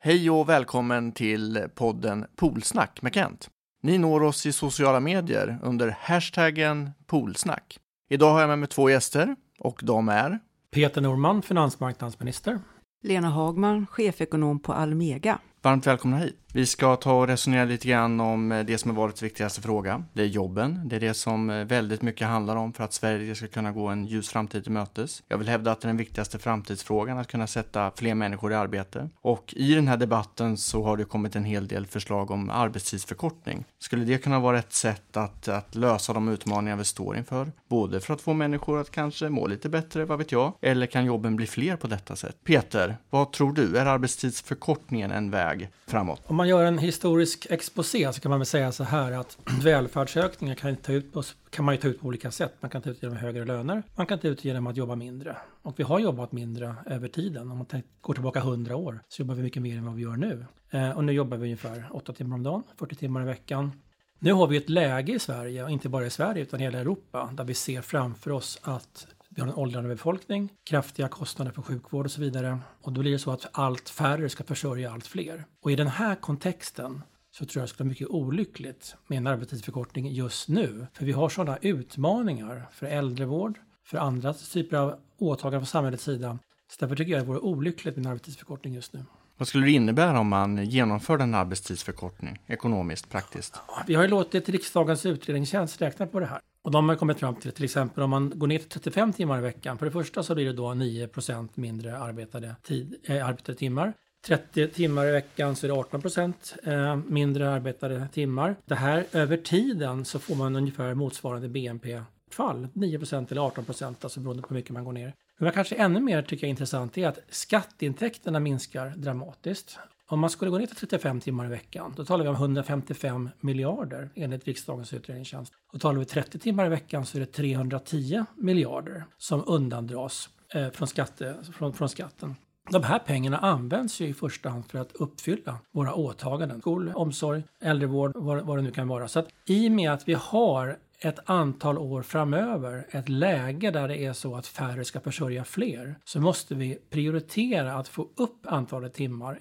Hej och välkommen till podden Poolsnack med Kent. Ni når oss i sociala medier under hashtaggen Poolsnack. Idag har jag med mig två gäster och de är Peter Norman, finansmarknadsminister. Lena Hagman, chefekonom på Almega. Varmt välkomna hit. Vi ska ta och resonera lite grann om eh, det som är valets viktigaste fråga. Det är jobben. Det är det som eh, väldigt mycket handlar om för att Sverige ska kunna gå en ljus framtid till mötes. Jag vill hävda att det är den viktigaste framtidsfrågan, att kunna sätta fler människor i arbete. Och i den här debatten så har det kommit en hel del förslag om arbetstidsförkortning. Skulle det kunna vara ett sätt att, att lösa de utmaningar vi står inför? Både för att få människor att kanske må lite bättre, vad vet jag? Eller kan jobben bli fler på detta sätt? Peter, vad tror du? Är arbetstidsförkortningen en väg framåt? Om man gör en historisk exposé så kan man väl säga så här att välfärdsökningar kan, ta ut på, kan man ju ta ut på olika sätt. Man kan ta ut genom högre löner, man kan ta ut genom att jobba mindre. Och vi har jobbat mindre över tiden. Om man går tillbaka 100 år så jobbar vi mycket mer än vad vi gör nu. Eh, och nu jobbar vi ungefär 8 timmar om dagen, 40 timmar i veckan. Nu har vi ett läge i Sverige, och inte bara i Sverige utan i hela Europa, där vi ser framför oss att vi har en åldrande befolkning, kraftiga kostnader för sjukvård och så vidare. Och då blir det så att allt färre ska försörja allt fler. Och i den här kontexten så tror jag det skulle vara mycket olyckligt med en arbetstidsförkortning just nu. För vi har sådana utmaningar för äldrevård, för andra typer av åtaganden från samhällets sida. Så därför tycker jag det vore olyckligt med en arbetstidsförkortning just nu. Vad skulle det innebära om man genomförde en arbetstidsförkortning ekonomiskt, praktiskt? Vi har ju låtit riksdagens utredningstjänst räkna på det här. Och de har kommit fram till, till exempel om man går ner till 35 timmar i veckan. För det första så blir det då 9% mindre arbetade, tid, eh, arbetade timmar. 30 timmar i veckan så är det 18 procent eh, mindre arbetade timmar. Det här över tiden så får man ungefär motsvarande BNP-fall. 9% eller 18 procent, alltså beroende på hur mycket man går ner. Men kanske ännu mer tycker jag är intressant är att skatteintäkterna minskar dramatiskt. Om man skulle gå ner till 35 timmar i veckan, då talar vi om 155 miljarder enligt riksdagens utredningstjänst. Och talar vi 30 timmar i veckan så är det 310 miljarder som undandras eh, från, skatte, från, från skatten. De här pengarna används ju i första hand för att uppfylla våra åtaganden. Skol, omsorg, äldrevård, vad, vad det nu kan vara. Så att i och med att vi har ett antal år framöver ett läge där det är så att färre ska försörja fler så måste vi prioritera att få upp antalet timmar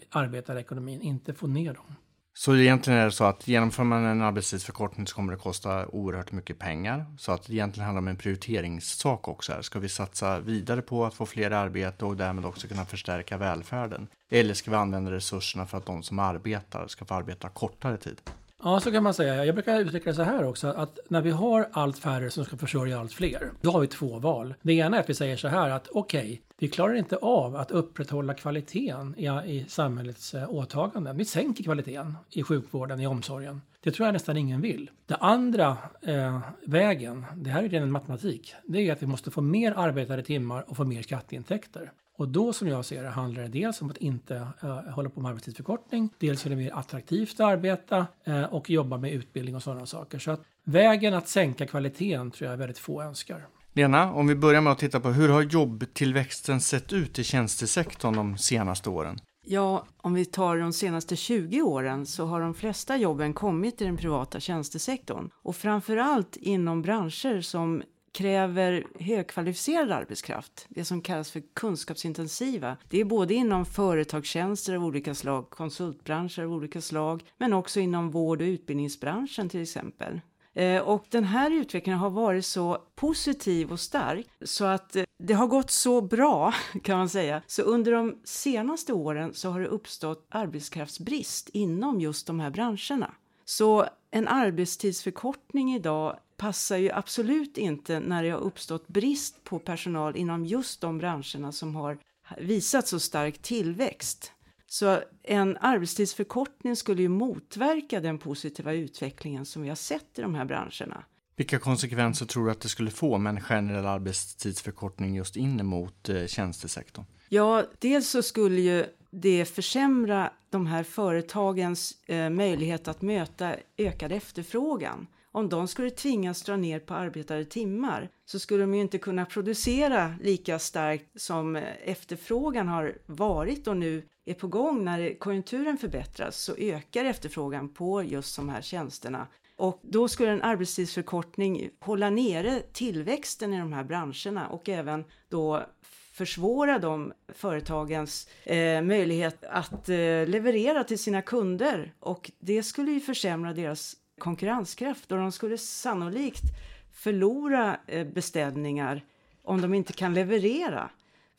i ekonomin, inte få ner dem. Så egentligen är det så att genomför man en arbetstidsförkortning så kommer det kosta oerhört mycket pengar. Så att det egentligen handlar om en prioriteringssak också här. Ska vi satsa vidare på att få fler arbete och därmed också kunna förstärka välfärden? Eller ska vi använda resurserna för att de som arbetar ska få arbeta kortare tid? Ja, så kan man säga. Jag brukar uttrycka det så här också, att när vi har allt färre som ska försörja allt fler, då har vi två val. Det ena är att vi säger så här att okej, okay, vi klarar inte av att upprätthålla kvaliteten i, i samhällets eh, åtaganden. Vi sänker kvaliteten i sjukvården, i omsorgen. Det tror jag nästan ingen vill. Den andra eh, vägen, det här är ren matematik, det är att vi måste få mer arbetade timmar och få mer skatteintäkter. Och då som jag ser det handlar det dels om att inte uh, hålla på med arbetstidsförkortning, dels är det mer attraktivt att arbeta uh, och jobba med utbildning och sådana saker. Så att vägen att sänka kvaliteten tror jag väldigt få önskar. Lena, om vi börjar med att titta på hur har jobbtillväxten sett ut i tjänstesektorn de senaste åren? Ja, om vi tar de senaste 20 åren så har de flesta jobben kommit i den privata tjänstesektorn och framförallt inom branscher som kräver högkvalificerad arbetskraft, det som kallas för kunskapsintensiva. Det är både inom företagstjänster av olika slag, konsultbranscher av olika slag, men också inom vård och utbildningsbranschen till exempel. Eh, och den här utvecklingen har varit så positiv och stark så att eh, det har gått så bra kan man säga. Så under de senaste åren så har det uppstått arbetskraftsbrist inom just de här branscherna. Så en arbetstidsförkortning idag passar ju absolut inte när det har uppstått brist på personal inom just de branscherna som har visat så stark tillväxt. Så en arbetstidsförkortning skulle ju motverka den positiva utvecklingen som vi har sett i de här branscherna. Vilka konsekvenser tror du att det skulle få med en generell arbetstidsförkortning just in mot eh, tjänstesektorn? Ja, dels så skulle ju det försämra de här företagens eh, möjlighet att möta ökad efterfrågan om de skulle tvingas dra ner på arbetade timmar så skulle de ju inte kunna producera lika starkt som efterfrågan har varit och nu är på gång. När konjunkturen förbättras så ökar efterfrågan på just de här tjänsterna. Och då skulle en arbetstidsförkortning hålla nere tillväxten i de här branscherna och även då försvåra de företagens eh, möjlighet att eh, leverera till sina kunder och det skulle ju försämra deras konkurrenskraft och de skulle sannolikt förlora eh, beställningar om de inte kan leverera.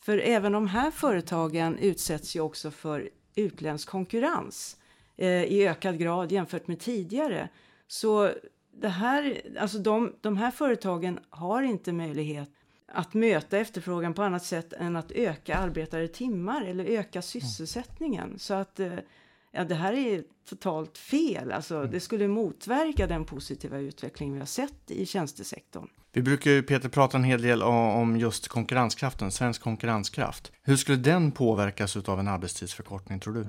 För även de här företagen utsätts ju också för utländsk konkurrens eh, i ökad grad jämfört med tidigare. Så det här, alltså de, de här företagen har inte möjlighet att möta efterfrågan på annat sätt än att öka arbetade timmar eller öka sysselsättningen. Så att eh, ja, det här är totalt fel. Alltså, mm. Det skulle motverka den positiva utveckling vi har sett i tjänstesektorn. Vi brukar ju Peter prata en hel del om just konkurrenskraften, svensk konkurrenskraft. Hur skulle den påverkas av en arbetstidsförkortning tror du?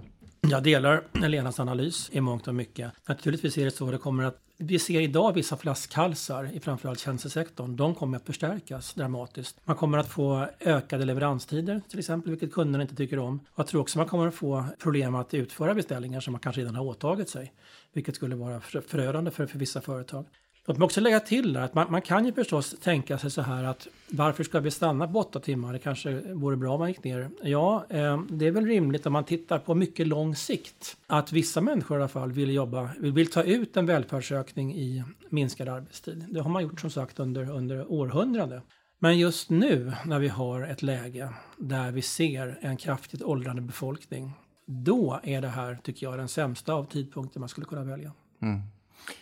Jag delar Lenas analys i mångt och mycket. Naturligtvis är det så det kommer att vi ser idag vissa flaskhalsar i framförallt tjänstesektorn. De kommer att förstärkas dramatiskt. Man kommer att få ökade leveranstider till exempel, vilket kunderna inte tycker om. Jag tror också man kommer att få problem att utföra beställningar som man kanske redan har åtagit sig, vilket skulle vara förödande för, för vissa företag. Låt mig också lägga till att man, man, kan ju förstås tänka sig så här att varför ska vi stanna på åtta timmar? Det kanske vore bra om man gick ner. Ja, eh, det är väl rimligt om man tittar på mycket lång sikt att vissa människor i alla fall vill jobba, vill, vill ta ut en välfärdsökning i minskad arbetstid. Det har man gjort som sagt under, under århundrade. Men just nu när vi har ett läge där vi ser en kraftigt åldrande befolkning, då är det här, tycker jag, den sämsta av tidpunkter man skulle kunna välja. Mm.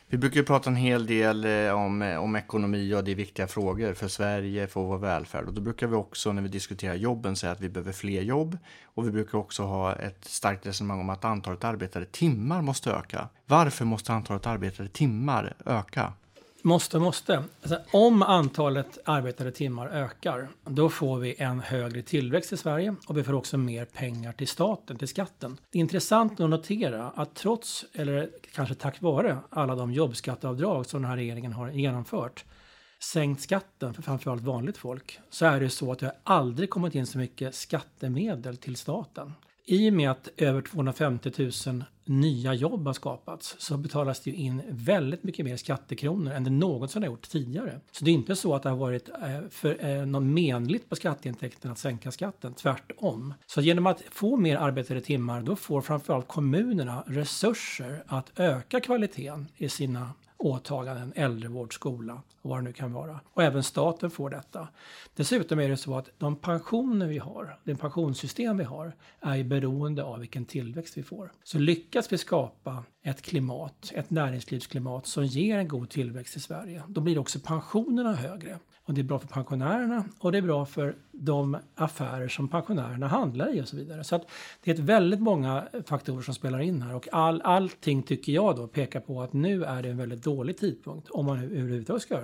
Vi brukar ju prata en hel del eh, om, eh, om ekonomi och det är viktiga frågor för Sverige, för vår välfärd. Och då brukar vi också när vi diskuterar jobben säga att vi behöver fler jobb. Och vi brukar också ha ett starkt resonemang om att antalet arbetade timmar måste öka. Varför måste antalet arbetade timmar öka? Måste, måste. Alltså, om antalet arbetade timmar ökar, då får vi en högre tillväxt i Sverige och vi får också mer pengar till staten, till skatten. Det är intressant att notera att trots, eller kanske tack vare, alla de jobbskatteavdrag som den här regeringen har genomfört, sänkt skatten för framförallt vanligt folk, så är det så att det har aldrig kommit in så mycket skattemedel till staten. I och med att över 250 000 nya jobb har skapats så betalas det in väldigt mycket mer skattekronor än det någonsin har gjort tidigare. Så det är inte så att det har varit eh, för, eh, något menligt på skatteintäkterna att sänka skatten, tvärtom. Så genom att få mer arbetade timmar då får framförallt kommunerna resurser att öka kvaliteten i sina åtaganden, äldrevård, skola och vad det nu kan vara. Och även staten får detta. Dessutom är det så att de pensioner vi har, det pensionssystem vi har, är beroende av vilken tillväxt vi får. Så lyckas vi skapa ett klimat, ett näringslivsklimat som ger en god tillväxt i Sverige, då blir också pensionerna högre. Och det är bra för pensionärerna och det är bra för de affärer som pensionärerna handlar i och så vidare. Så att det är ett väldigt många faktorer som spelar in här och all, allting tycker jag då pekar på att nu är det en väldigt dålig tidpunkt om man överhuvudtaget ska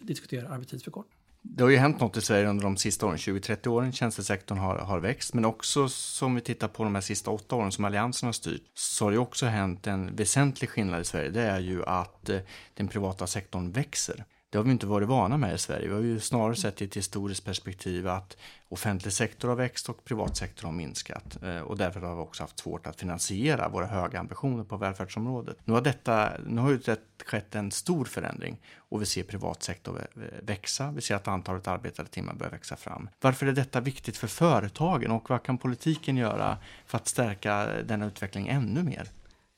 diskutera arbetstidsförkortning. Det har ju hänt något i Sverige under de sista åren, 20-30 åren. Tjänstesektorn har, har växt, men också som vi tittar på de här sista åtta åren som Alliansen har styrt, så har det också hänt en väsentlig skillnad i Sverige. Det är ju att eh, den privata sektorn växer. Det har vi inte varit vana med i Sverige. Vi har ju snarare sett i ett historiskt perspektiv att offentlig sektor har växt och privat sektor har minskat. Eh, och därför har vi också haft svårt att finansiera våra höga ambitioner på välfärdsområdet. Nu har, detta, nu har ju det skett en stor förändring och vi ser privat sektor växa. Vi ser att antalet arbetade timmar börjar växa fram. Varför är detta viktigt för företagen och vad kan politiken göra för att stärka denna utveckling ännu mer?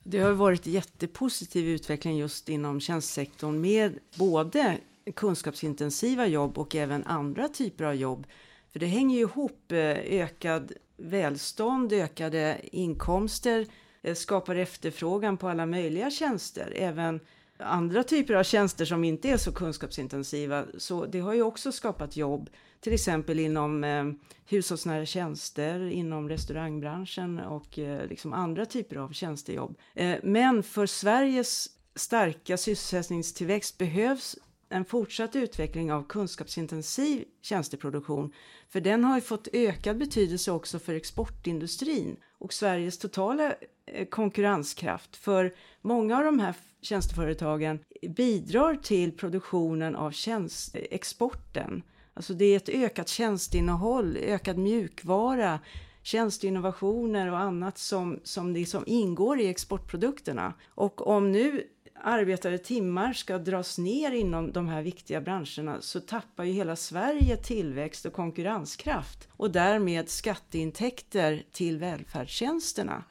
Det har varit jättepositiv utveckling just inom tjänstesektorn med både kunskapsintensiva jobb och även andra typer av jobb. För det hänger ju ihop. Eh, ökad välstånd, ökade inkomster eh, skapar efterfrågan på alla möjliga tjänster. Även andra typer av tjänster som inte är så kunskapsintensiva. Så det har ju också skapat jobb, till exempel inom eh, hushållsnära tjänster, inom restaurangbranschen och eh, liksom andra typer av tjänstejobb. Eh, men för Sveriges starka sysselsättningstillväxt behövs en fortsatt utveckling av kunskapsintensiv tjänsteproduktion. För den har ju fått ökad betydelse också för exportindustrin och Sveriges totala eh, konkurrenskraft. För många av de här tjänsteföretagen bidrar till produktionen av tjänst, exporten. Alltså det är ett ökat tjänsteinnehåll, ökad mjukvara, tjänsteinnovationer och annat som, som liksom ingår i exportprodukterna. Och om nu arbetade timmar ska dras ner inom de här viktiga branscherna så tappar ju hela Sverige tillväxt och konkurrenskraft och därmed skatteintäkter till välfärdstjänsterna.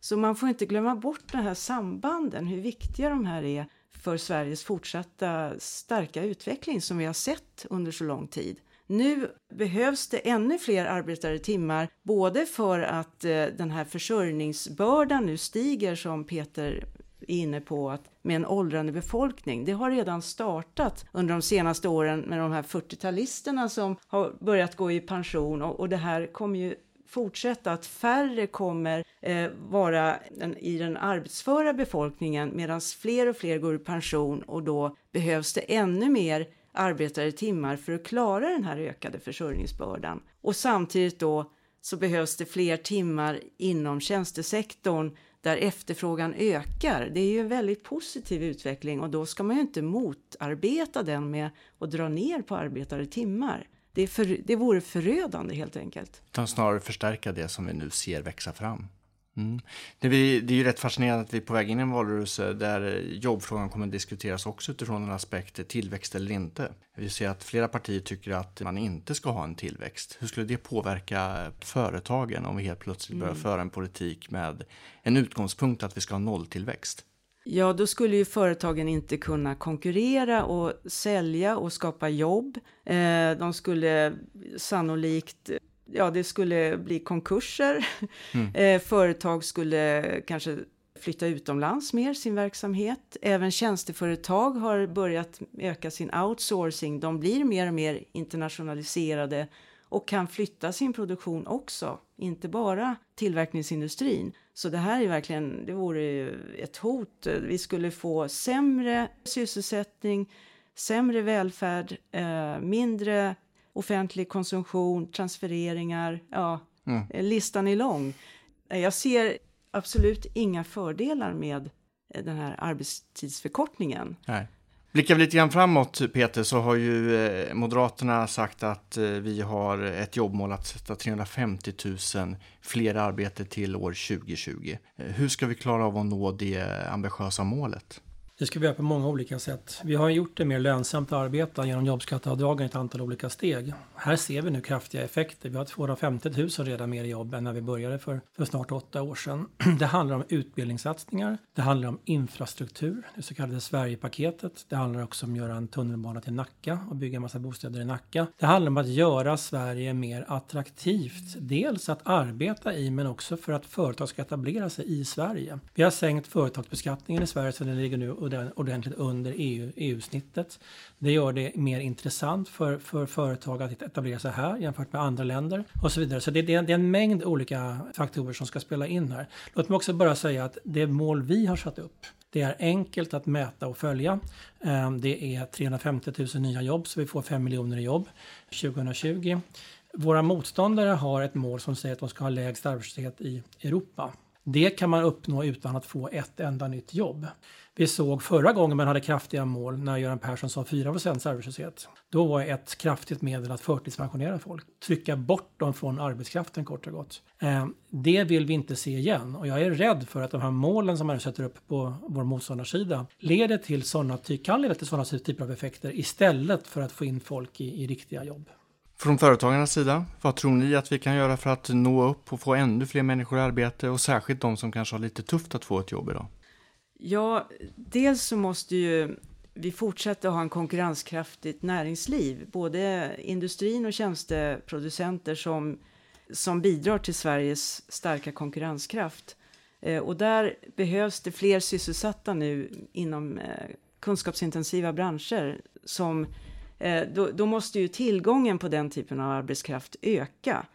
Så man får inte glömma bort de här sambanden, hur viktiga de här är för Sveriges fortsatta starka utveckling som vi har sett under så lång tid. Nu behövs det ännu fler arbetade timmar, både för att eh, den här försörjningsbördan nu stiger som Peter inne på att med en åldrande befolkning. Det har redan startat under de senaste åren med de här 40-talisterna som har börjat gå i pension och, och det här kommer ju fortsätta att färre kommer eh, vara en, i den arbetsföra befolkningen medan fler och fler går i pension och då behövs det ännu mer arbetade timmar för att klara den här ökade försörjningsbördan. Och samtidigt då så behövs det fler timmar inom tjänstesektorn där efterfrågan ökar. Det är ju en väldigt positiv utveckling och då ska man ju inte motarbeta den med att dra ner på arbetade timmar. Det, är för, det vore förödande helt enkelt. Utan snarare förstärka det som vi nu ser växa fram. Mm. Det, vi, det, är ju rätt fascinerande att vi är på väg in i en valrörelse där jobbfrågan kommer att diskuteras också utifrån en aspekt tillväxt eller inte. Vi ser att flera partier tycker att man inte ska ha en tillväxt. Hur skulle det påverka företagen om vi helt plötsligt börjar mm. föra en politik med en utgångspunkt att vi ska ha nolltillväxt? Ja, då skulle ju företagen inte kunna konkurrera och sälja och skapa jobb. Eh, de skulle sannolikt ja, det skulle bli konkurser. Mm. Eh, företag skulle kanske flytta utomlands mer sin verksamhet. Även tjänsteföretag har börjat öka sin outsourcing. De blir mer och mer internationaliserade och kan flytta sin produktion också, inte bara tillverkningsindustrin. Så det här är verkligen, det vore ett hot. Vi skulle få sämre sysselsättning, sämre välfärd, eh, mindre offentlig konsumtion, transfereringar. Ja, mm. Eh, listan är lång. Eh, jag ser absolut inga fördelar med eh, den här arbetstidsförkortningen. Nej. Blickar vi lite grann framåt, Peter, så har ju Moderaterna sagt att vi har ett jobbmål att sätta 350 000 fler arbete till år 2020. Hur ska vi klara av att nå det ambitiösa målet? Det ska vi göra på många olika sätt. Vi har gjort det mer lönsamt att arbeta genom jobbskatteavdragen i ett antal olika steg. Här ser vi nu kraftiga effekter. Vi har 250 000 redan mer i jobb än när vi började för, för snart åtta år sedan. Det handlar om utbildningssatsningar. Det handlar om infrastruktur, det så kallade Sverigepaketet. Det handlar också om att göra en tunnelbana till Nacka och bygga en massa bostäder i Nacka. Det handlar om att göra Sverige mer attraktivt. Dels att arbeta i men också för att företag ska etablera sig i Sverige. Vi har sänkt företagsbeskattningen i Sverige så den ligger nu ordentligt under EU, EU-snittet. Det gör det mer intressant för, för företag att etablera sig här jämfört med andra länder och så vidare. Så det, det, är, det är en mängd olika faktorer som ska spela in här. Låt mig också bara säga att det mål vi har satt upp det är enkelt att mäta och följa. Ehm, det är 350 000 nya jobb så vi får 5 miljoner jobb 2020. Våra motståndare har ett mål som säger att de ska ha lägst arbetslöshet i Europa. Det kan man uppnå utan att få ett enda nytt jobb. Vi såg förra gången man hade kraftiga mål när Göran Persson sa 4 arbetslöshet. Då var ett kraftigt medel att förtidspensionera folk, trycka bort dem från arbetskraften kort och gott. Eh, det vill vi inte se igen och jag är rädd för att de här målen som man sätter upp på vår motståndarsida leder till sådana, kan leda till sådana typer av effekter istället för att få in folk i, i riktiga jobb. Från företagarnas sida, vad tror ni att vi kan göra för att nå upp och få ännu fler människor i arbete och särskilt de som kanske har lite tufft att få ett jobb idag? Ja, dels så måste ju vi fortsätta ha en konkurrenskraftigt näringsliv, både industrin och tjänsteproducenter som, som bidrar till Sveriges starka konkurrenskraft. Eh, och där behövs det fler sysselsatta nu inom eh, kunskapsintensiva branscher. Som, Eh, då, då, måste ju tillgången på den typen av arbetskraft öka.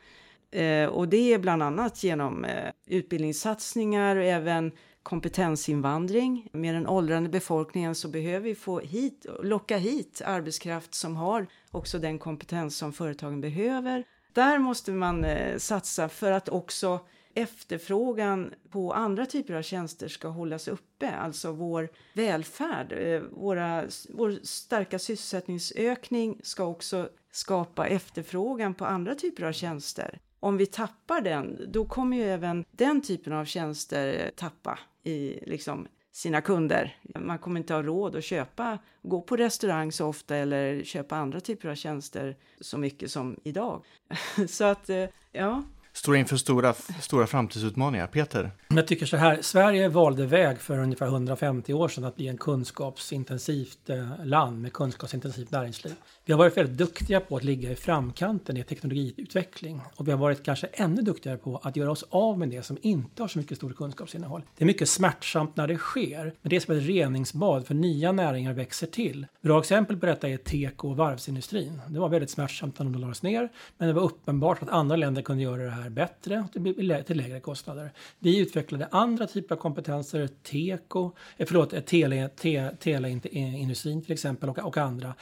Eh, och det är bland annat genom eh, utbildningssatsningar och även kompetensinvandring. Med den åldrande befolkningen så behöver vi få hit, locka hit arbetskraft som har också den kompetens som företagen behöver. Där måste man satsa för att också efterfrågan på andra typer av tjänster ska hållas uppe, alltså vår välfärd. Eh, våra, vår starka sysselsättningsökning ska också skapa efterfrågan på andra typer av tjänster. Om vi tappar den, då kommer ju även den typen av tjänster tappa i liksom, sina kunder. Man kommer inte ha råd att köpa, gå på restaurang så ofta eller köpa andra typer av tjänster så mycket som idag. så att, eh, ja, står inför stora, stora framtidsutmaningar. Peter? Jag tycker så här, Sverige valde väg för ungefär 150 år sedan att bli en kunskapsintensivt eh, land med kunskapsintensivt näringsliv. Vi har varit väldigt duktiga på att ligga i framkanten i teknologiutveckling och vi har varit kanske ännu duktigare på att göra oss av med det som inte har så mycket stort kunskapsinnehåll. Det är mycket smärtsamt när det sker, men det är som ett reningsbad för nya näringar växer till. Bra exempel på detta är teko och varvsindustrin. Det var väldigt smärtsamt när de lades ner, men det var uppenbart att andra länder kunde göra det här bättre till lägre kostnader. Vi utvecklade andra typer av kompetenser, teko, eh, förlåt, eh, tele, te, teleindustrin till exempel och, och andra.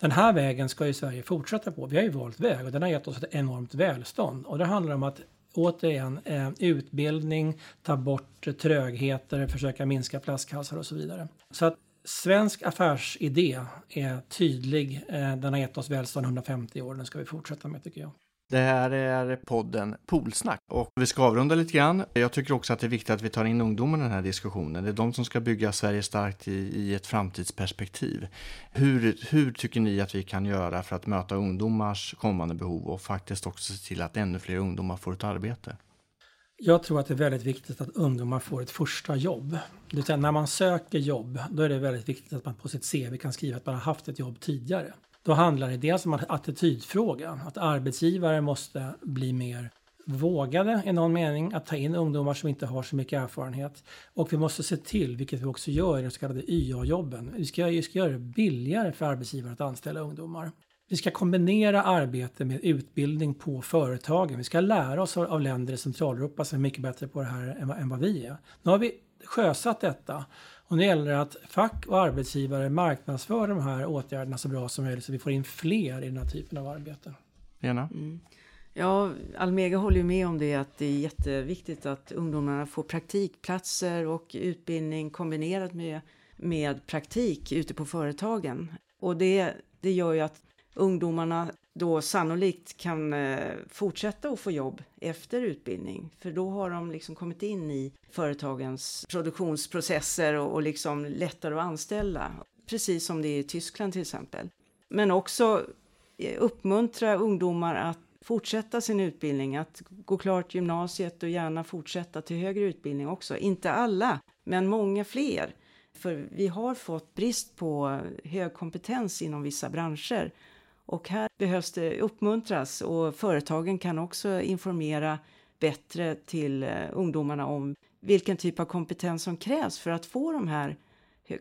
Den här vägen ska ju Sverige fortsätta på. Vi har ju valt väg och den har gett oss ett enormt välstånd. Och det handlar om att återigen eh, utbildning, ta bort trögheter, försöka minska flaskhalsar och så vidare. Så att svensk affärsidé är tydlig. Eh, den har gett oss välstånd 150 år. Den ska vi fortsätta med tycker jag. Det här är podden Polsnack och vi ska avrunda lite grann. Jag tycker också att det är viktigt att vi tar in ungdomarna i den här diskussionen. Det är de som ska bygga Sverige starkt i, i ett framtidsperspektiv. Hur, hur tycker ni att vi kan göra för att möta ungdomars kommande behov och faktiskt också se till att ännu fler ungdomar får ett arbete? Jag tror att det är väldigt viktigt att ungdomar får ett första jobb. Det vill säga när man söker jobb, då är det väldigt viktigt att man på sitt CV kan skriva att man har haft ett jobb tidigare. Då handlar det dels om en attitydfråga, att arbetsgivare måste bli mer vågade i någon mening att ta in ungdomar som inte har så mycket erfarenhet. Och vi måste se till, vilket vi också gör i de så kallade YA-jobben, vi ska, vi ska göra det billigare för arbetsgivare att anställa ungdomar. Vi ska kombinera arbete med utbildning på företagen. Vi ska lära oss av länder i Centraleuropa som är mycket bättre på det här än vad vi är. Nu har vi sjösatt detta och nu gäller det att fack och arbetsgivare marknadsför de här åtgärderna så bra som möjligt så vi får in fler i den här typen av arbete. Lena? Mm. Ja, Almega håller ju med om det att det är jätteviktigt att ungdomarna får praktikplatser och utbildning kombinerat med, med praktik ute på företagen. Och det, det gör ju att ungdomarna då sannolikt kan eh, fortsätta att få jobb efter utbildning. För då har de liksom kommit in i företagens produktionsprocesser och, och liksom lättare att anställa. Precis som det är i Tyskland till exempel. Men också eh, uppmuntra ungdomar att fortsätta sin utbildning, att gå klart gymnasiet och gärna fortsätta till högre utbildning också. Inte alla, men många fler. För vi har fått brist på hög kompetens inom vissa branscher och här behövs det uppmuntras och företagen kan också informera bättre till eh, ungdomarna om vilken typ av kompetens som krävs för att få de här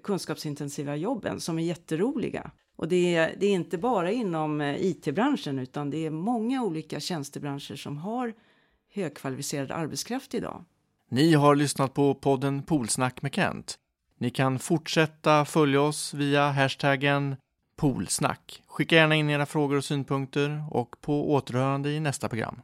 kunskapsintensiva jobben som är jätteroliga. Och det är, det är inte bara inom eh, IT-branschen utan det är många olika tjänstebranscher som har högkvalificerad arbetskraft idag. Ni har lyssnat på podden Polsnack med Kent. Ni kan fortsätta följa oss via hashtaggen Poolsnack. Skicka gärna in era frågor och synpunkter och på återhörande i nästa program.